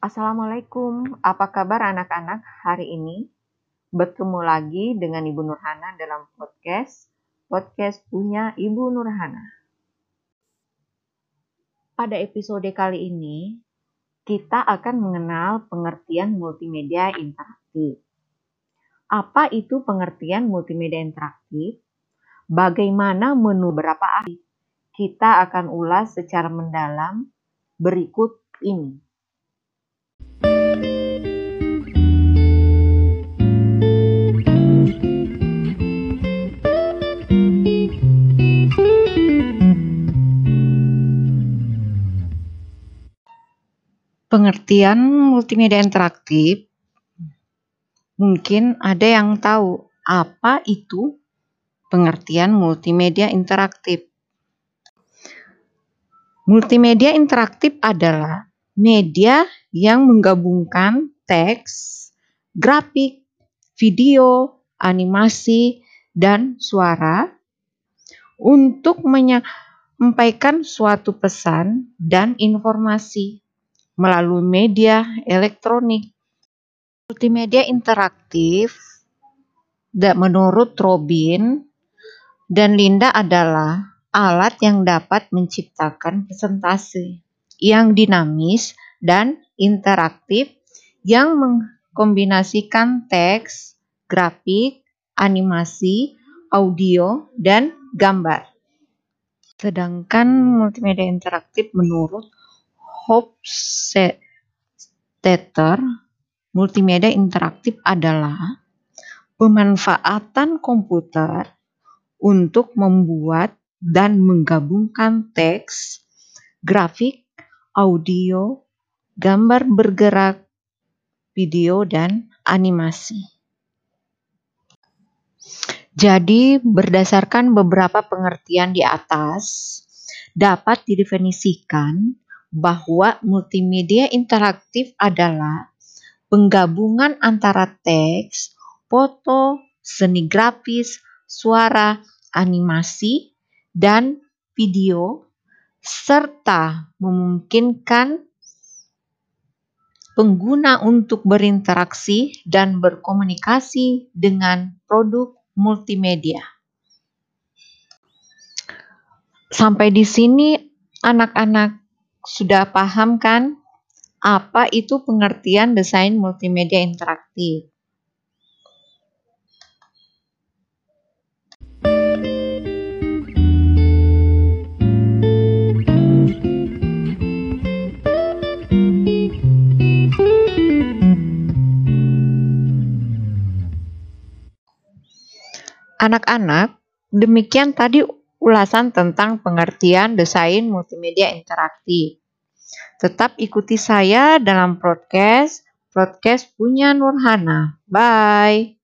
Assalamualaikum, apa kabar anak-anak hari ini? Bertemu lagi dengan Ibu Nurhana dalam podcast podcast punya Ibu Nurhana. Pada episode kali ini, kita akan mengenal pengertian multimedia interaktif. Apa itu pengertian multimedia interaktif? Bagaimana menu berapa ahli? Kita akan ulas secara mendalam berikut ini. Pengertian multimedia interaktif mungkin ada yang tahu apa itu pengertian multimedia interaktif. Multimedia interaktif adalah media yang menggabungkan teks, grafik, video, animasi, dan suara untuk menyampaikan suatu pesan dan informasi melalui media elektronik. Multimedia interaktif menurut Robin dan Linda adalah alat yang dapat menciptakan presentasi yang dinamis dan interaktif yang mengkombinasikan teks, grafik, animasi, audio, dan gambar. Sedangkan multimedia interaktif menurut Hofstadter, multimedia interaktif adalah pemanfaatan komputer untuk membuat dan menggabungkan teks, grafik, audio, gambar bergerak, video, dan animasi. Jadi, berdasarkan beberapa pengertian di atas, dapat didefinisikan bahwa multimedia interaktif adalah penggabungan antara teks, foto, seni grafis, suara, animasi, dan video, serta memungkinkan pengguna untuk berinteraksi dan berkomunikasi dengan produk multimedia. Sampai di sini, anak-anak sudah paham kan apa itu pengertian desain multimedia interaktif? Anak-anak, demikian tadi ulasan tentang pengertian desain multimedia interaktif. Tetap ikuti saya dalam podcast podcast punya Nurhana. Bye.